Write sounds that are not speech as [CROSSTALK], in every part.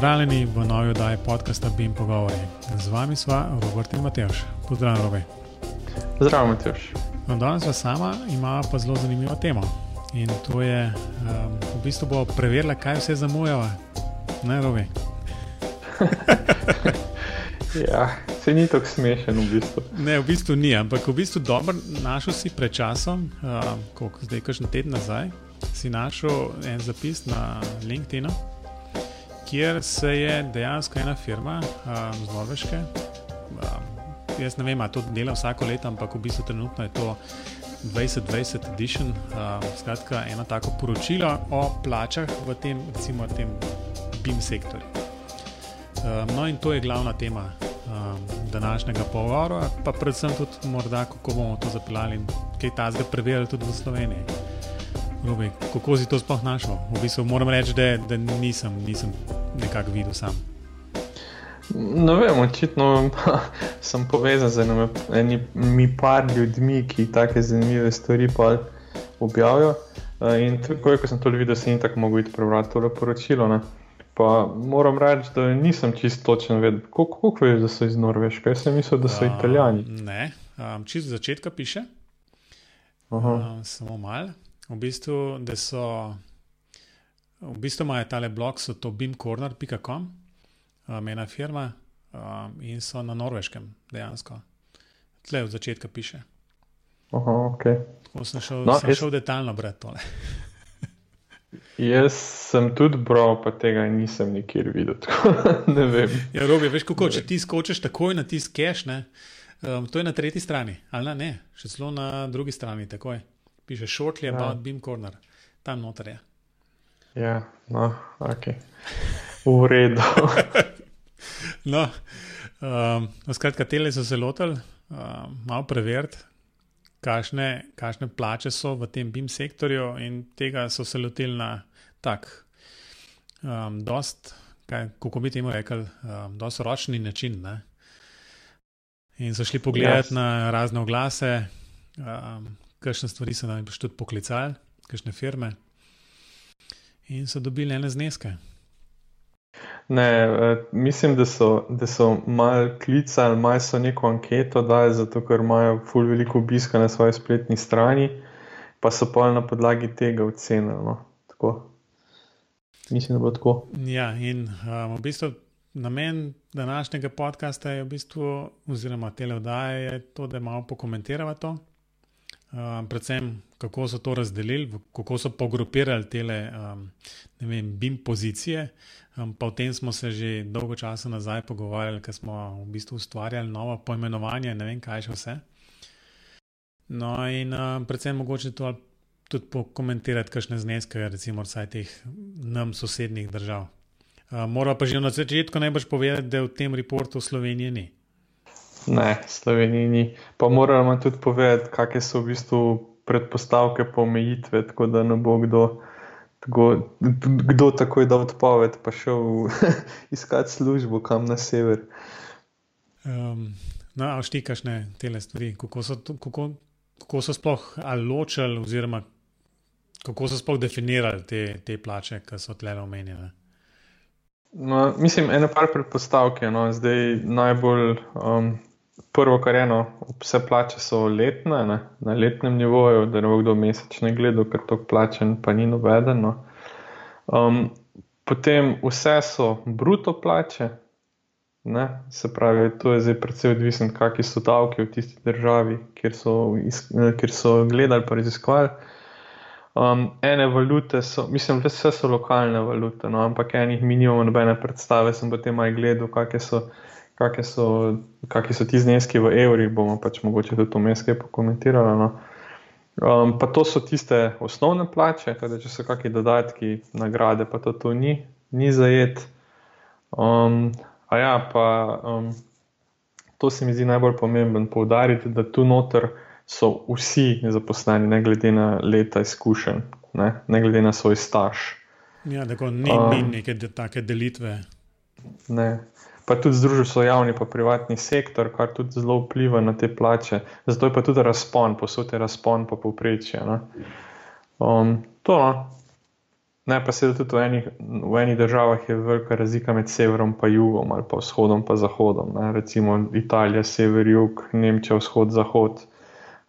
Pozdravljeni v novi oddaji podcasta Bim Pogovori. Z vami sva Robert in Matejš. Pozdravljen, Robi. Zdravo, Matejš. No, danes sva sama, ima pa zelo zanimivo temo. In to je, um, v bistvu bo preverila, kaj vse zamujava. Ne, Robi. [LAUGHS] ja, se ni tako smešen v bistvu. Ne, v bistvu ni, ampak v bistvu dobro našel si pred časom, um, koliko zdaj, kakšen teden nazaj, si našel en zapis na LinkedIn, kjer se je dejansko ena firma um, z Norveške. Um, jaz ne vem, ali to dela vsako leto, ampak v bistvu trenutno je to 2020 edition. Um, skratka, eno tako poročilo o plačah v tem, recimo, tem BIM sektorju. Um, no, in to je glavna tema um, današnjega pogovora, pa predvsem tudi, morda, kako bomo to zapeljali in kaj ta zdaj preverjali tudi v Sloveniji. Rubi, kako si to sploh našel? V bistvu moram reči, da, da nisem, nisem nekako videl sam. Ne vem, očitno [LAUGHS] sem povezan z enimi par ljudmi, ki take zanimive stvari objavijo. In tako, ko sem to videl, se ni tako mogel iti prebrati to poročilo. Ne? Pa moram reči, da nisem čisto točen vedel, kako veš, da so iz Norveške. Jaz sem mislil, da so uh, italijani. Ne, um, čisto začetka piše. Uh, samo malo. V bistvu, da so. V bistvu imajo tale blog, so to beamcorner.com, um, ena firma um, in so na norveškem, dejansko. Tle od začetka piše. Aha, okay. Tako sem šel, no, sem jaz... šel detaljno brati tole. [LAUGHS] Jaz sem tudi bral, pa tega nisem nikjer videl. [LAUGHS] ne vem. Ja, Robi, veš, kako če ti skočiš takoj na tisti cache, um, to je na tretji strani, ali ne, ne, še celo na drugi strani, takoj piše shortly ja. about Beam Corner, tam noter je. Ja, no, ok. V redu. [LAUGHS] no, um, skratka, tele so se lotili, um, malo preveriti, kakšne, kakšne plače so v tem BIM sektorju, in tega so se lotili na tak, um, dost, kaj, kako bi temu rekel, um, dost ročni način. Ne? In so šli pogledati yes. na razne oglase, um, kakšne stvari so nam tudi poklicali, kakšne firme in so dobili ene zneske. Ne, eh, mislim, da so, da so malo klicali, malo so neko anketo dali, zato ker imajo ful veliko obiska na svoji spletni strani, pa so pa na podlagi tega ocenili. No. Mislim, da bo tako. Ja, in um, v bistvu namen današnjega podcasta je v bistvu, oziroma tele oddaje, to, da malo pokomentiramo to. Um, predvsem, kako so to razdelili, kako so pogrupirali te um, BIM pozicije. Um, pa o tem smo se že dolgo časa nazaj pogovarjali, ker smo v bistvu ustvarjali novo poimenovanje, ne vem kaj še vse. No, in um, predvsem mogoče to tudi pokomentirati, kakšne zneske, recimo, vsaj teh nam sosednjih držav. Um, Moram pa že na začetku najbrž povedati, da v tem reportu Slovenije ni. Ne, Sloveniji ni. Pa moramo tudi povedati, kakšne so v bistvu predpostavke pomejitve, tako da ne bo kdo, tako, kdo takoj da odpoved, pa šel [LAUGHS] iskati službo kam na sever. Um, no, a štikaš ne te stvari, kako so, kako, kako so sploh ločili, oziroma kako so sploh definirali te, te plače, ki so tle omenjene. No, mislim, eno par predpostavke. No, zdaj najbolj um, prvo, kar je eno, vse plače so letne, ne? na letnem nivoju, da ne bo kdo mesečne gledal, ker to plačen pa ni novedeno. Um, potem vse so bruto plače, ne? se pravi, to je zdaj predvsej odvisno, kakšni so davki v tisti državi, kjer so, kjer so gledali pa raziskovali. Um, ene valute so, mislim, vse so lokalne valute, no, ampak enih minimum nobene predstave sem potem aj gledal, kakšne so kakšni so, so ti zneski v evrih, bomo pač mogoče tudi to mestke pokomentirali. No. Um, pa to so tiste osnovne plače, tudi če so kakšni dodatki, nagrade, pa to, to ni, ni zajet. Um, a ja, pa um, to se mi zdi najbolj pomemben poudariti, da tu noter so vsi zaposleni, ne glede na leta izkušenj, ne, ne glede na svoj staž. Ja, tako ni, um, ni neke de, take delitve. Ne pa tudi združil so javni in privatni sektor, kar tudi zelo vpliva na te plače. Zato je pa tudi razpon, posod je razpon po povprečju. Um, to. No. Ne, pa seveda tudi v enih, v enih državah je velika razlika med severom in jugom, ali pa vzhodom in zahodom. Ne. Recimo Italija, sever, jug, Nemčija, vzhod, zahod.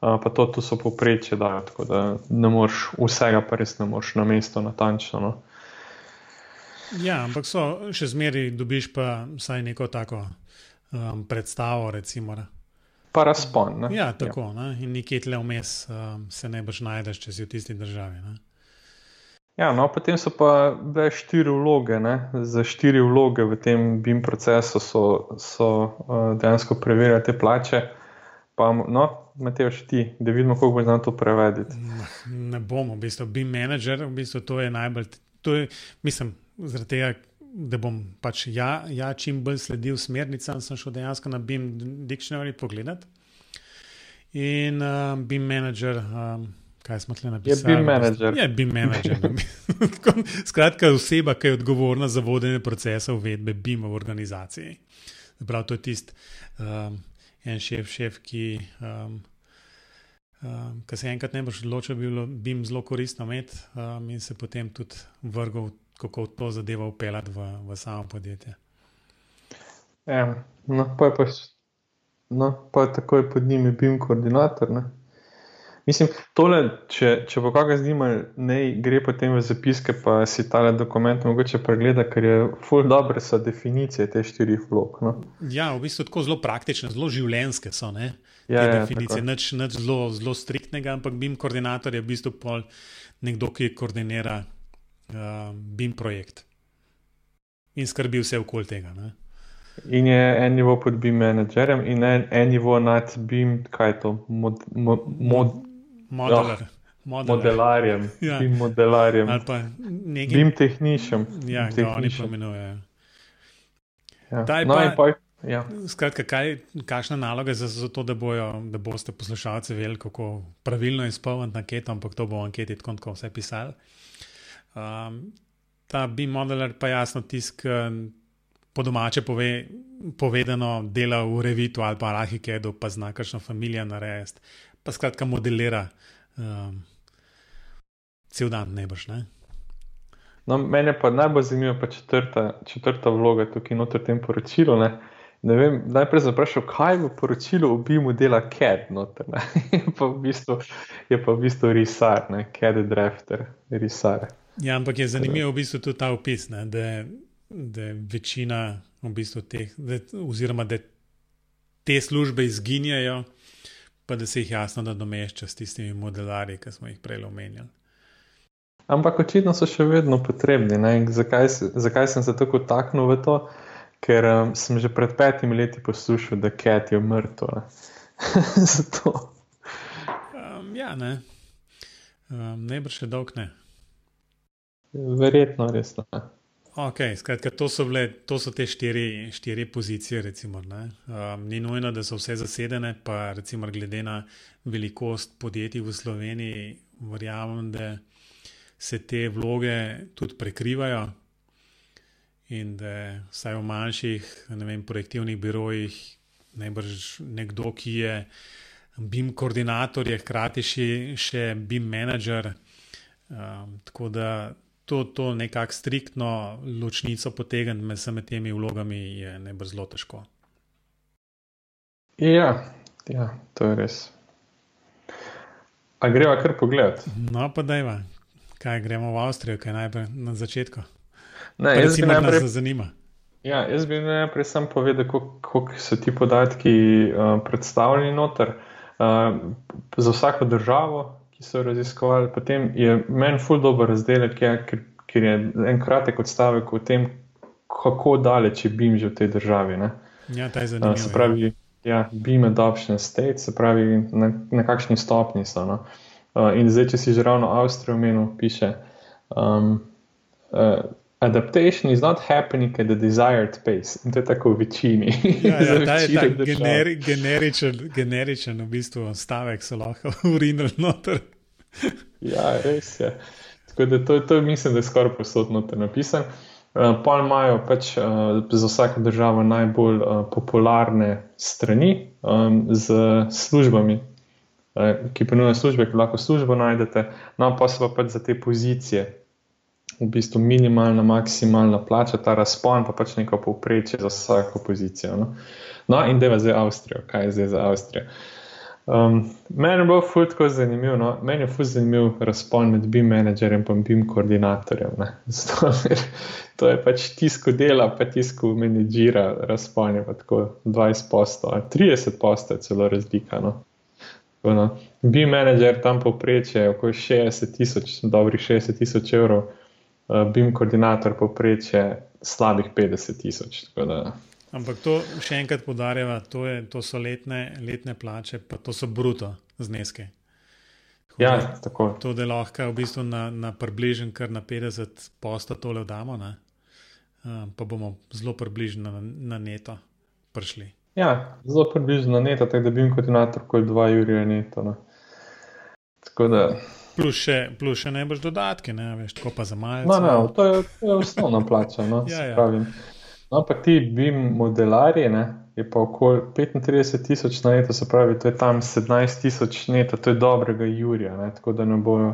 Uh, pa to, to so poprečje, da, tako da ne moreš vsega, pa res ne moreš na mesto natančno. No. Ja, ampak so še zmeraj, dobiš pa vsaj neko tako um, predstavo. Recimo, pa razpon. Ne? Ja, tako. Ja. Ne? In nekje tle vmes um, se ne boš najdeš, če si v tisti državi. Ne? Ja, no, potem so pa bile štiri vloge. Ne? Za štiri vloge v tem BIM procesu so, so uh, dejansko preverjali te plače. Pa, no, Matej, ti, da vidimo, kako bo znal to prevedeti. Ne bomo, v bistvu, BIM manager, v bistvu to je najbolj. To je, mislim, zaradi tega, da bom pač ja, ja čim bolj sledil smernicam, sem šel dejansko na BIM Dictionary pogledat. In uh, BIM manager. Um, kaj smo tle napisali. Je BIM manager. Je BIM manager. [LAUGHS] Skratka, oseba, ki je odgovorna za vodenje procesa uvedbe BIM v organizaciji. Prav to je tisti um, en šef, šef ki, um, um, ki se enkrat ne boš odločil, bi bilo BIM zelo koristno imeti um, in se potem tudi vrgal, kako to zadevo upeljati v, v samo podjetje. Ja, no, pa je pa, no, pa je takoj pod njimi BIM koordinator. Ne? Mislim, tole, če, če bo kakšno zanimalo, ne gre potem v zapiske, pa si ta dokument mogoče pregleda, ker je full dobre so definicije teh štirih vlog. No? Ja, v bistvu tako zelo praktične, zelo življenske so. Ne? Ja, ja, definicije, nič, nič zelo, zelo striktnega, ampak BIM koordinator je v bistvu pol nekdo, ki koordinira uh, BIM projekt in skrbi vse okoli tega. Ne? In je en nivo pod BIM menedžerjem, in en, en nivo nad BIM, kaj je to, mod, mod, mod, Modeler. Oh, modelarjem, [LAUGHS] ja. in modelarjem. Ali pa nekim Bim tehničem. Ja, ki oni pomenujejo. Ja. No, pa, ja. Skratka, kaj, kakšna naloga za, za to, da, bojo, da boste poslušalci vedeli, kako pravilno izpolniti anketo, ampak to bo v anketi tako, tako vse pisali. Um, ta BIM modeler pa jasno tisk. Po domače pove, povedano, dela v Revitu ali pa Rahikedu, pa zna kakšno familijo narediti, pa skratka modelira um, cel dan, ne boš. Ne? No, mene pa najbolj zanima pa četrta, četrta vloga tukaj noter v tem poročilu. Ne? Ne vem, najprej sem vprašal, kaj v poročilu obimu dela CAD. Noter, [LAUGHS] je, pa v bistvu, je pa v bistvu risar, ne? CAD drafter, risar. Ja, ampak je zanimivo v bistvu tudi ta opis, ne? da je večina v bistvu teh, da, oziroma da te službe izginjajo pa da se jih jasno nadomešča s tistimi modelarji, ki smo jih prej omenjali. Ampak očitno so še vedno potrebni. Zakaj, zakaj sem se tako taknil v to? Ker um, sem že pred petimi leti poslušal, da Cat je mrtev. [LAUGHS] Zato. Um, ja, ne. Um, bo še dolg ne. Verjetno res ne. Okay, skratka, to, so bile, to so te štiri, štiri pozicije. Recimo, um, ni nujno, da so vse zasedene, pa recimo, glede na velikost podjetij v Sloveniji, verjamem, da se te vloge tudi prekrivajo in da vsaj v manjših vem, projektivnih birojih najbrž nekdo, ki je BIM koordinator, je hkrati še, še BIM menedžer. Um, tako da to, to nekako striktno ločnico potegniti med vsemi temi vlogami je najbolj zelo težko. Ja, ja, to je res. A greva kar pogled? No, pa da je, kaj gremo v Avstrijo, kaj najprej na začetku. Ne, jaz bi najprej zanima. Ja, jaz bi najprej sam povedal, kako so ti podatki uh, predstavljeni noter. Uh, za vsako državo, ki so raziskovali. Potem je meni ful dobro razdelek, ja, ker, ker je en kratek odstavek o tem, kako daleč je BIM že v tej državi. Ne. Ja, ta je zanimiv. Se pravi, ja, BIM adoption state, se pravi, na, na kakšni stopni so. No. Uh, in zdaj, če si že ravno Avstrijo omenil, piše. Um, uh, Adaptation is not happening at the desired pace. In to je tako v večini. Ja, ja, [LAUGHS] ta je tak generi, generičen, generičen v bistvu stavek, se lahko [LAUGHS] urinil noter. ja, res je. Tako da to, to mislim, da je skoraj posodno te napisan. Uh, pa imajo pač uh, za vsako državo najbolj uh, popularne strani um, z službami, uh, ki ponujajo službe, ki lahko službo najdete, no pa so pa pač za te pozicije v bistvu minimalna, maksimalna plača, ta razpon pa pač neko povprečje za vsako pozicijo. No, no in deva zdaj Avstrijo, kaj je zdaj za Avstrijo. Um, meni je bilo fuldo zanimivo, no? meni je fuldo zanimiv razpon med BIM menedžerjem in BIM koordinatorjem. [LAUGHS] Zato, to je pač tisko dela, pa tisko menedžira razpon je pa tako 20 posto, 30 posto je celo razlika. No? No, BIM menedžer tam povprečje je okoli 60 tisoč, dobrih 60 tisoč evrov. Eh, BIM koordinator poprečje slabih 50 tisoč. Ampak to še enkrat podarjava, to, to so letne, letne plače, pa to so bruto zneske. Ja, tako. To je lahko v bistvu na, na približen, kar na 50 posta tole damo, uh, pa bomo zelo približno na, na neto prišli. Ja, zelo približno na neto, tako da bi jim koordinator kot 2 jurja neto. Ne. Tako da. Plus še, plus še ne boš dodatke, ne veš, tako pa za malce. No, no, to, je, to je osnovna plača. No, ja, ja. no, ampak ti BIM modelarji, ne, je pa okoli 35 tisoč na leto, se pravi, to je tam 17 tisoč neto, to je dobrega Jurija. Ne, tako da ne bojo,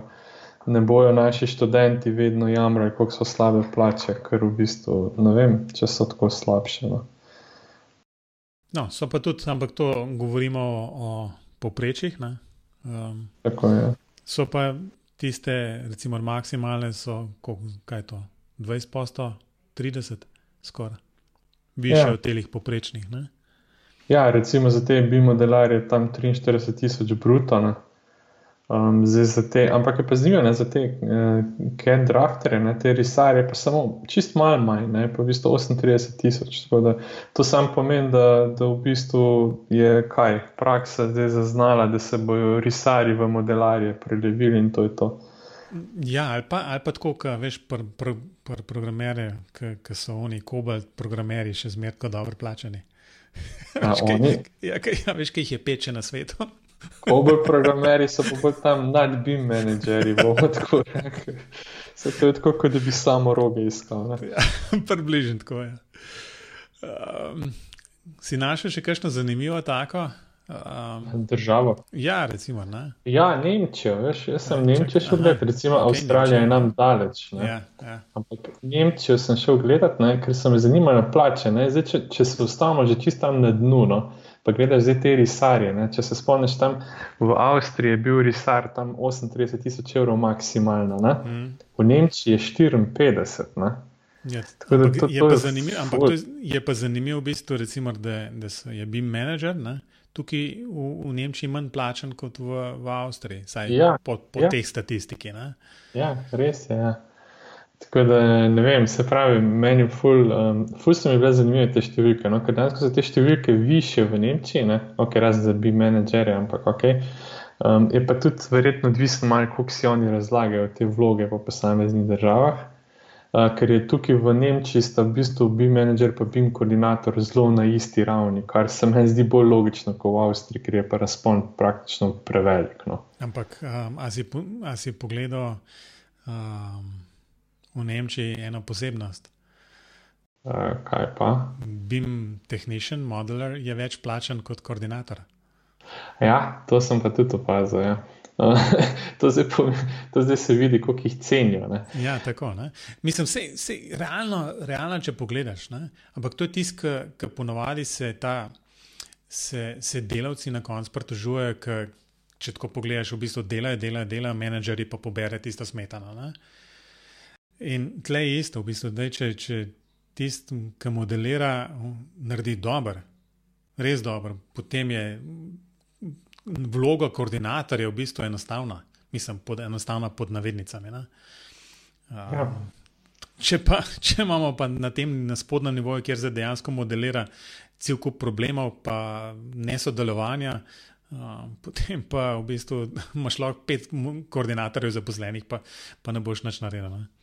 ne bojo naši študenti vedno jamrali, koliko so slabe plače, ker v bistvu ne vem, če so tako slabše. No. no, so pa tudi, ampak to govorimo o, o poprečjih. Um, tako je. So pa tiste, recimo, maksimalne, so kaj to, 20 posto, 30 skoraj, više ja. od teh poprečnih. Ne? Ja, recimo za te bi modelarje tam 43 tisoč bruto. Um, te, ampak je pa zanimivo, za te uh, CAD drafterje, ne, te risarje, pa samo čist malo manj, ne, pa v bistvu 38 tisoč. To sam pomeni, da, da v bistvu je kaj, praksa zdaj zaznala, da se bodo risari v modelarje prelevili in to je to. Ja, ali pa, ali pa tako, ka, veš, pr, pr, pr programere, ki so oni, kobalt programeri, še zmerno dobro plačani. A, [LAUGHS] veš, kaj, ja, kaj, ja, veš, kaj jih je peče na svetu. Obolj programeri so pa tam nadbim menedžeri, bomo tako rekli. Se to je tako, kot da bi samo roge iskal. Ja, [LAUGHS] Približno tako je. Um, si našel še kakšno zanimivo tako? Um, Državo. Ja, recimo. Ne? Ja, Nemčijo, veš, jaz sem ja, Nemčijo šel gledati, recimo okay, Avstralija je nam daleč. Ja, ja. Ampak Nemčijo sem šel gledati, ne, ker so me zanimale plače. Zdaj, če, če se ustavimo že čisto tam na dnu. No, Pa gledaš zdaj te risarje. Ne? Če se spomniš, tam v Avstriji je bil risar tam 38 tisoč evrov maksimalno, mm. v Nemčiji je 54. Ne? Ja, da, ampak, to, je to zanimiv, ampak to je, je pa zanimivo, v bistvu, recimo, da, da je bil menedžer ne? tukaj v, v Nemčiji manj plačen kot v, v Avstriji, saj ja, po, po ja. teh statistiki. Ja, res je. Ja. Tako da ne vem, se pravi, meni je ful, um, ful so mi bile zanimive te številke. No? Ker danes so te številke više v Nemčiji, ne? ok, razen za bi menedžerje, ampak ok. Um, je pa tudi verjetno odvisno, kako si oni razlagajo te vloge po posameznih državah. Uh, ker je tukaj v Nemčiji, sta v bistvu bi menedžer in bi koordinator zelo na isti ravni, kar se meni zdi bolj logično kot v Avstriji, ker je pa razpon praktično prevelik. No. Ampak, um, a, si po, a si pogledal? Um v Nemčiji eno posebnost. Uh, kaj pa? BIM Technician Modeler je več plačen kot koordinator. Ja, to sem pa tudi opazil. Ja. [LAUGHS] to, zdaj po, to zdaj se vidi, kako jih cenijo. Ne? Ja, tako. Ne? Mislim, se, se, realno, realno, če pogledaš, ne? ampak to je tisto, ki ponovadi se, ta, se, se delavci na koncu pritožujejo, če tako pogledaš, v bistvu delajo, delajo, delajo, menedžeri pa pobere tisto smetano. Ne? In tle je isto, v bistvu, da če, če tisti, ki modelira, naredi dobro, res dobro, potem je vloga koordinatorja v bistvu enostavna, mislim, pod, enostavna pod navednicami. Ja. Če, pa, če imamo pa na tem na spodnjem nivoju, kjer se dejansko modelira cel kup problemov, pa nesodelovanja, uh, potem pa v bistvu imaš lahko pet koordinatorjev zaposlenih, pa, pa ne boš nič naredil. Ne?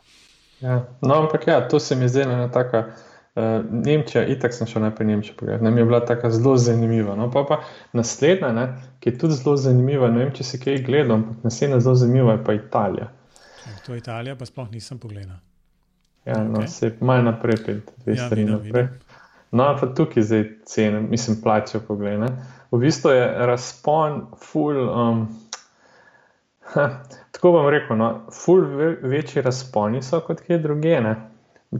Ja. No, ampak ja, to se mi zdi ena taka. Uh, Nemčija, itak sem šel najprej Nemčijo pogledati, nam je bila tako zelo zanimiva. No, pa pa naslednja, ne, ki je tudi zelo zanimiva, ne vem, če si kaj gledal, ampak naslednja zelo zanimiva je pa Italija. To je Italija, pa sploh nisem pogledal. Ja, no, okay. se malo naprej, pet, dve ja, strani naprej. No, pa tukaj zdaj cene, mislim, plačajo pogledaj. V bistvu je razpon full. Um, Ha, tako bom rekel, no, ful večji razponi so kot kje druge. Ne?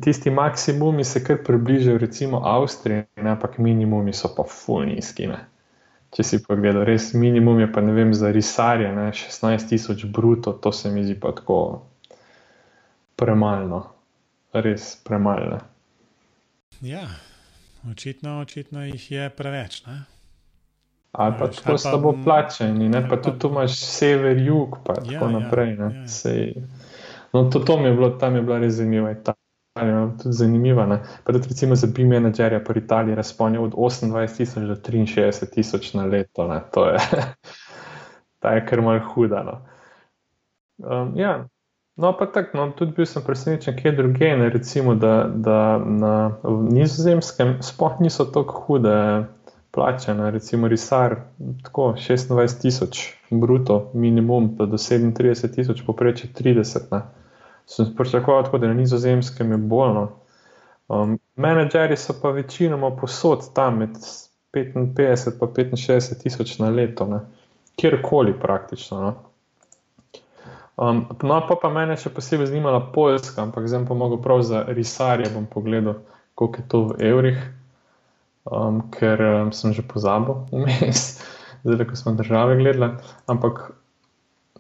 Tisti maksimumi se kar približajo, recimo Avstriji, ampak minimumi so pa ful nizki. Ne? Če si pogledal, res minimum je pa ne vem za risarje, ne? 16 tisoč bruto, to se mi zdi pa tako premalo, res premalo. Ja, očitno, očitno jih je preveč. Ne? Ali pa tako slabo plačeni, ne? pa tudi tu imaš sever, jug, pa ja, tako naprej. Ja, ja. Sej, no, to, to mi je bilo, tam je bila res zanimiva. Italija, tudi zanimiva. Pa tudi recimo za BIM menedžerja po Italiji razponja od 28 tisoč do 63 tisoč na leto. Ne? To je, [LAUGHS] je kar mal huda. No. Um, ja. No, pa tako, no, tudi bil sem presenečen, kje druge, ne, recimo, da, da na nizozemskem sploh niso tako hude plačene, recimo Risar, tako 26 tisoč bruto, minimum, pa do 37 tisoč, poprečje 30. Ne. Sem pričakoval, tako, da na nizozemskem je bolno. Um, menedžeri so pa večinoma posod tam med 55 in 65 tisoč na leto, ne. kjerkoli praktično. No. Um, no, pa, pa mene še posebej zanimala Poljska, ampak zdaj pa mogo prav za risarje bom pogledal, koliko je to v evrih um, ker um, sem že pozabil vmes, [LAUGHS] zdaj ko smo države gledali, ampak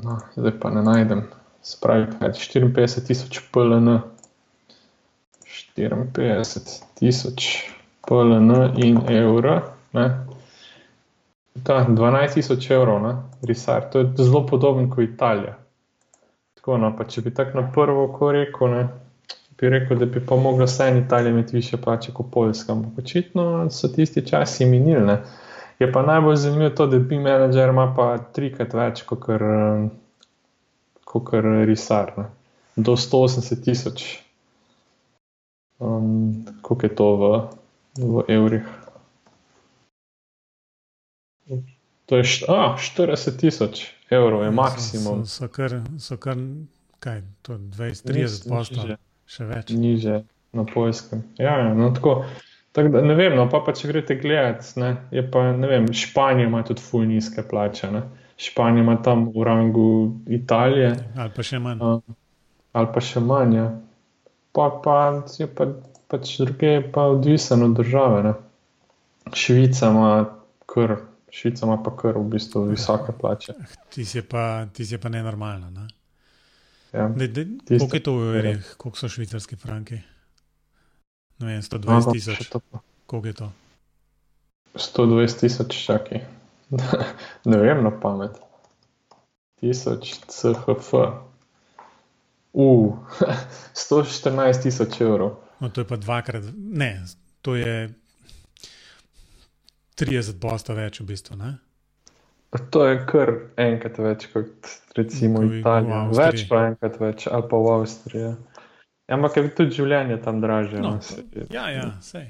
no, zdaj pa ne najdem. Spravi, kaj je 54 tisoč PLN, 54 tisoč PLN in evra, ne? Ta 12 tisoč evrov, ne, risar, to je zelo podobno kot Italija. Tako, no, pa če bi tako na prvo rekel, ne, bi rekel, da bi pa mogla en Italija imeti više plače kot Poljska. Očitno so tisti časi minili. Ne. Je pa najbolj zanimivo to, da bi menedžer ima pa trikrat več kot kar risar. Ne. Do 180 tisoč. Um, koliko je to v, v evrih? To je št, a, 40 tisoč evrov, je maksimum. So, so, so kar, so kar kaj, 20-30 postov. Še več. Niže na poljskem. Ja, ja, no, tako. Tak, da, ne vem, no, pa, pa če greste gledat, ne, je pa, ne vem, Španija ima tudi full nizke plače. Ne. Španija ima tam v rangu Italije. Ali pa še manj. Uh, ali pa še manj. Ja. Pa, pa je pa, pač druge, pa odvisen od države. Ne. Švica ima kar, Švica ima pa kar v bistvu visoke plače. Ti si pa, pa nenormalno. Ne? Ja. Koliko je to v evrih, koliko so švicarski franki? No, 120 tisoč. Koliko je to? 120 tisoč, čakaj. [LAUGHS] ne vem na pamet. Tisoč CHF. Uh, [LAUGHS] 114 tisoč evrov. No, to je pa dvakrat, ne, to je 30 posta več v bistvu. Ne? To je kar enkrat več kot recimo v Italiji, več pa enkrat več ali pa v Avstriji. Ja, ampak je tudi življenje tam dražje. No, no, ja, ja, sej.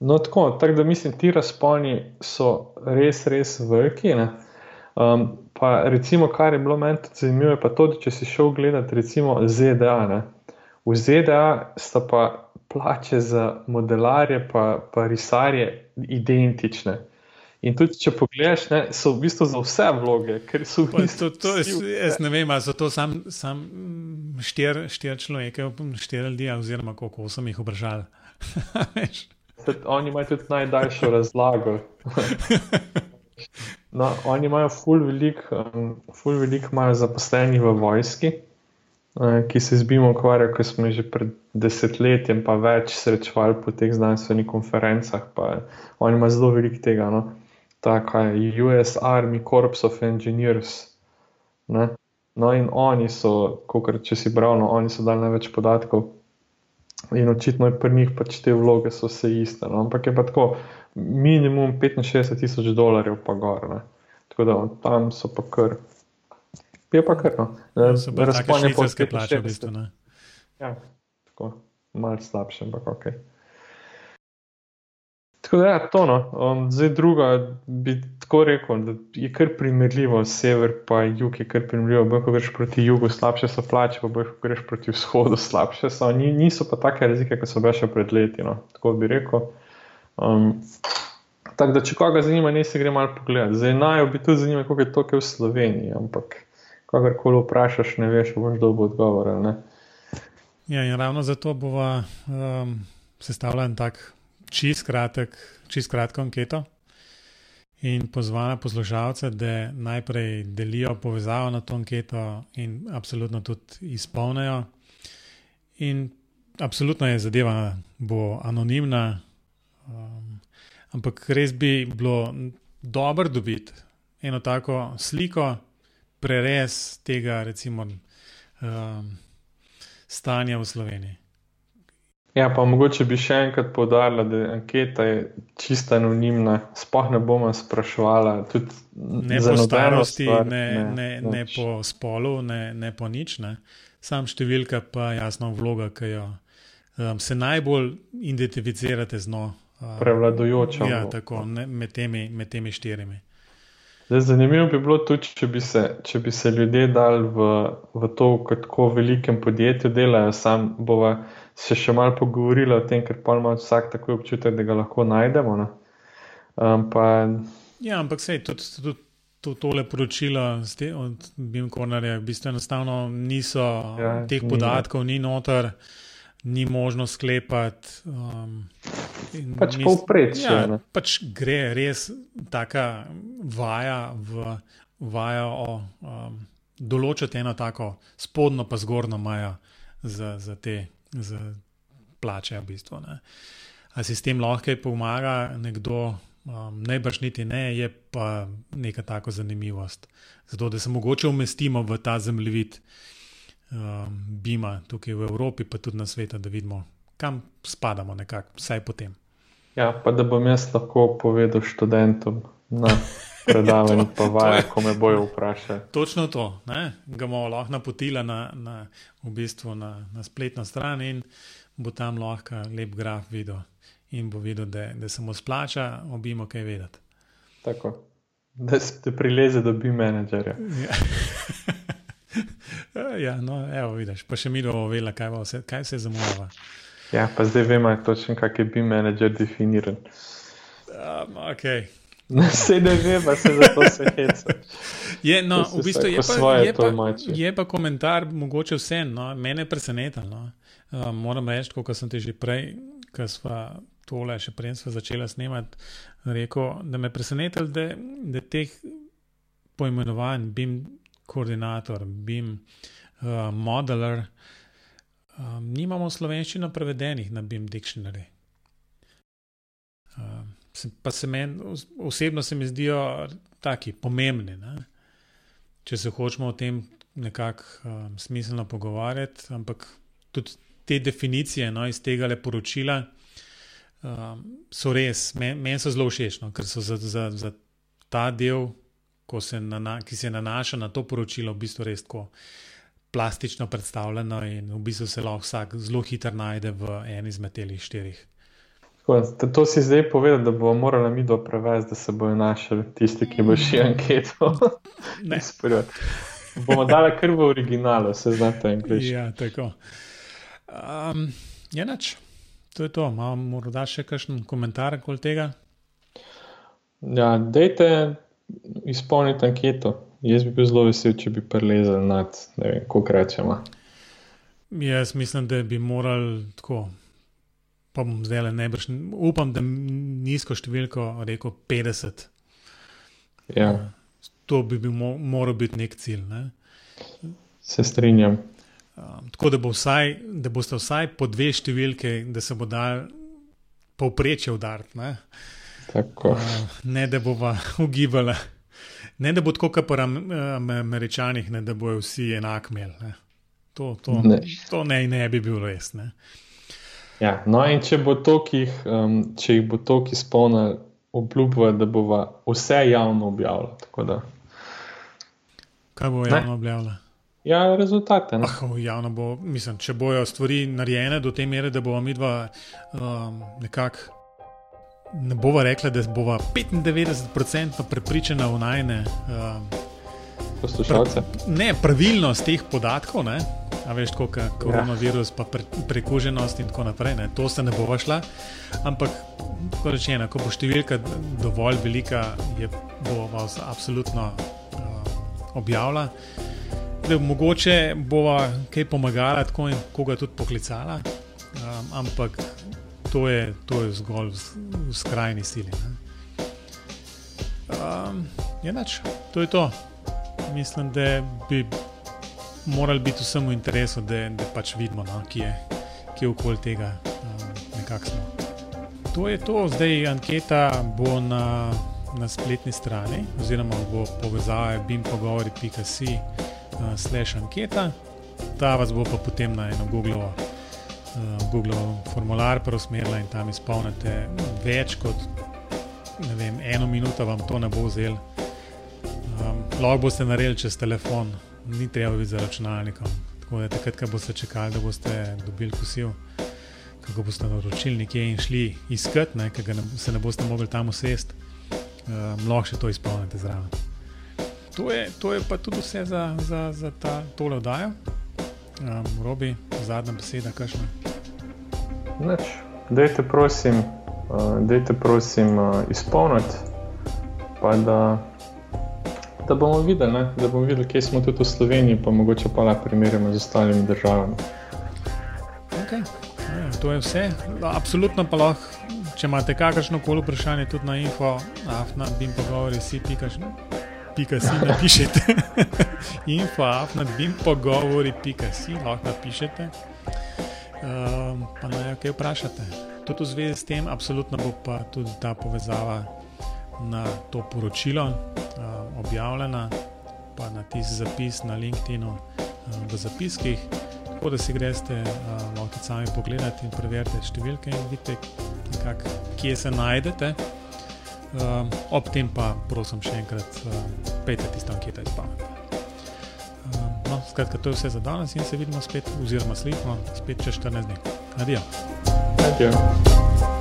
No, tako, tako da mislim, ti razponi so res, res veliki. Um, pa recimo, kar je bilo meni tudi zanimivo, pa to, da če si šel gledati recimo ZDA. Ne? V ZDA sta pa plače za modelarje pa, pa risarje identične. In tudi, če pogledaš, ne, so v bistvu za vse vloge, ker so v bistvu. To, to je, jaz ne vem, ali so to sam, sam štir, štir človeke, štir ljudi, oziroma koliko sem jih vprašal. [LAUGHS] oni imajo tudi najdaljšo razlago. [LAUGHS] no, oni imajo ful velik, um, ful velik imajo zaposlenih v vojski, uh, ki se z BIM ukvarjajo, ko smo že pred desetletjem pa več srečevali po teh znanstvenih konferencah. Oni imajo zelo veliko tega. No tako je US Army Corps of Engineers. Ne? No, in oni so, kot če si bral, no, oni so dali največ podatkov. In očitno je pri njih pač te vloge so vse iste. No? Ampak je pa tako, minimum 65 tisoč dolarjev, pa gor. Ne? Tako da tam so pa kar. Je pa kar. No. Razpone po vsej plači, v bistvu. Ne? Ja, tako, malce slabše, ampak ok. Tako da, ja, to no. Um, zdaj druga bi tako rekel, da je kar primerljivo, sever pa jug je kar primerljivo. Boj, ko greš proti jugu, slabše so plače, pa boj, ko greš proti vzhodu, [LAUGHS] slabše so. Ni, niso pa take razlike, kot so bile še pred leti. No. Tako bi rekel. Um, tako da, če koga zanima, ne se gre malo pogledati. Zdaj naj bi tudi zanimalo, kako je to, kaj v Sloveniji. Ampak kakorkoli vprašaš, ne veš, boš dobil odgovor. Ja, in ravno zato bova um, sestavila en tak čist kratek, čist kratko anketo in pozvala poslušalce, da najprej delijo povezavo na to anketo in absolutno tudi izpolnijo. In absolutno je zadeva, bo anonimna, um, ampak res bi bilo dobro dobiti eno tako sliko, prerez tega, recimo, um, stanja v Sloveniji. Ja, pa mogoče bi še enkrat povdarila, da anketa je čisto anonimna, spoh ne bomo sprašvala. Ne po starosti, stvar, ne, ne, ne, ne po spolu, ne, ne po nič, ne. sam številka pa jasno vloga, ki jo um, se najbolj identificirate z njo. Um, Prevladujoča. Ja, tako ne, med, temi, med temi štirimi. Zdaj, zanimivo bi bilo tudi, če bi se, če bi se ljudje dali v, v to, kako velikem podjetju delajo, sam bova se še malo pogovorila o tem, ker pa ima vsak tako občutek, da ga lahko najdemo. Um, pa... Ja, ampak sej, tudi, tudi to, tole poročilo te, od Bim Kornarja, v bistvu enostavno niso ja, teh ni, podatkov, ni noter ni možno sklepati. Um, pač povprečje. Ja, pač gre res taka vaja, v, vaja o um, določiti eno tako spodnjo, pa zgornjo majo za, za te za plače. V bistvu, Ali si s tem lahko pomaga nekdo? Um, Najbrž niti ne, je pa neka tako zanimivost. Zato, da se mogoče umestimo v ta zemljevid, um, Bima tukaj v Evropi, pa tudi na svetu, da vidimo, kam spadamo, nekako, vsaj potem. Ja, pa da bom jaz lahko povedal študentom predavanju, pa vaje, ko me bojo vprašali. Točno to, ne? ga bomo lahko napotili na, na, v bistvu na, na spletno stran in bo tam lahko lep graf videl in bo videl, da, da se mu splača, obimo kaj vedeti. Tako, da se prileze, da bi menedžerja. Ja. [LAUGHS] ja, no, evo, vidiš, pa še mi bomo vedeli, kaj, kaj se zamujava. Ja, pa zdaj vemo točno, kak je bi menedžer definiran. Um, okay. [LAUGHS] Vse ne ve, pa se za to se heca. [LAUGHS] Je, no, v bistvu je pa, je, pa, je pa komentar mogoče vse, no, mene preseneta. No. Um, moram reči, kot sem ti že prej, ko smo tole še prej začeli snemati, rekel, da me preseneta, da, da teh poimenovanj bim koordinator, BIM, uh, modeler. Um, nimamo slovenščino prevedenih na BIM Dictionary. Pa se meni, osebno se mi zdijo taki pomembni. Ne? Če se hočemo o tem nekako um, smiselno pogovarjati, ampak tudi te definicije no, iz tega le poročila um, so res, meni men so zelo všeč, no, ker so za, za, za ta del se nana, ki se nanaša na to poročilo, v bistvu res tako plastično predstavljeno in v bistvu se lahko vsak zelo hitro najde v eni izmed teh štirih. To, to si zdaj povedal, da bomo morali mi do prevesti, da se bojo našli tisti, ki bo šli anketo. [LAUGHS] ne, sprva. Bomo dali kar v originalu, se znate angliško. Ja, tako. Um, je nač, to je to. Imamo morda še kakšen komentar okoli tega? Ja, dejte izpolniti anketo. Jaz bi bil zelo vesel, če bi prelezel nad, ne vem, koliko rečemo. Jaz mislim, da bi morali tako. Pa bom zdaj le najbrž, upam, da nizko številko rekel 50. Ja. To bi bil, moral biti nek cilj. Ne? Se strinjam. Um, tako da, bo vsaj, da boste vsaj po dve številke, da se bo dal povprečje udariti. Uh, ne, da bo [LAUGHS] ugibala. Ne, da bo tako, kot pri američanih, ne, da bojo vsi enak imeli. To, to, ne. to ne, ne bi bilo res. Ne. Ja, no, in če, bo tokih, um, če jih bo toliko izpolnil, obljubuje, da bo vse javno objavljalo. Kaj bo javno objavljalo? Ja, rezultate. Ah, javno bo, mislim, če bojo stvari narejene do te mere, da bomo mi dva um, nekako ne bova rekla, da bova 95% prepričana v najne. Uh, Poslušalce. Ne, pravilnost teh podatkov, ne? A veš, kako je koronavirus, pa pre, prekuženost in tako naprej. Ne? To se ne bo šla. Ampak, kot rečeno, ko bo številka dovolj velika, je bo vas absolutno uh, objavila. da mogoče bova kaj pomagala, tako in koga tudi poklicala, um, ampak to je, to je zgolj v, v skrajni sili. Um, Enač, to je to. Mislim, da bi morali biti vsem v interesu, da, da pač vidimo, no, kje je, okoli tega, um, nekako smo. To je to, zdaj anketa bo na, na spletni strani, oziroma bo povezava bimpogovori.com uh, slash anketa, ta vas bo pa potem na eno Google, uh, Google formular preusmerila in tam izpolnite več kot vem, eno minuto, vam to ne bo vzel. Um, lahko boste naredili čez telefon, ni treba biti za računalnikom. Tako da takrat, ko boste čakali, da boste dobili kosil. Kako boste naročili nekje in šli iskat, ne, ker se ne boste mogli tam usesti, um, lahko še to izpolnite zraven to je, to je pa tudi vse za, za, za ta, tole oddajo. Um, Robi, zadnja beseda, kakšna? Neč, dejte prosim, uh, dejte prosim uh, izpolniti, pa da, da bomo videli, ne? da bomo videli, kje smo tudi v Sloveniji, pa mogoče pa lahko primerjamo z ostalimi državami. Okay. Ja, to je vse. Absolutno pa lahko, če imate kakršno koli vprašanje, tudi na info, afna, bim pogovori, si pikaš. Ne? pika si napišete. [LAUGHS] Info, afna, bim pogovori, pika si lahko napišete. Um, pa naj kaj vprašate. Tudi v zvezi s tem, absolutno bo pa tudi ta povezava na to poročilo objavljena, pa na tisti zapis na LinkedIn uh, v zapiskih. Tako da si greste lahko sami pogledati in preverite številke in vidite, kak, kje se najdete. Ob tem pa prosim še enkrat, pejte tisto anketo izpolniti. Uh, no, skratka, to je vse za danes in se vidimo spet, oziroma slišimo spet čez 14 dni. Adijo. Adijo.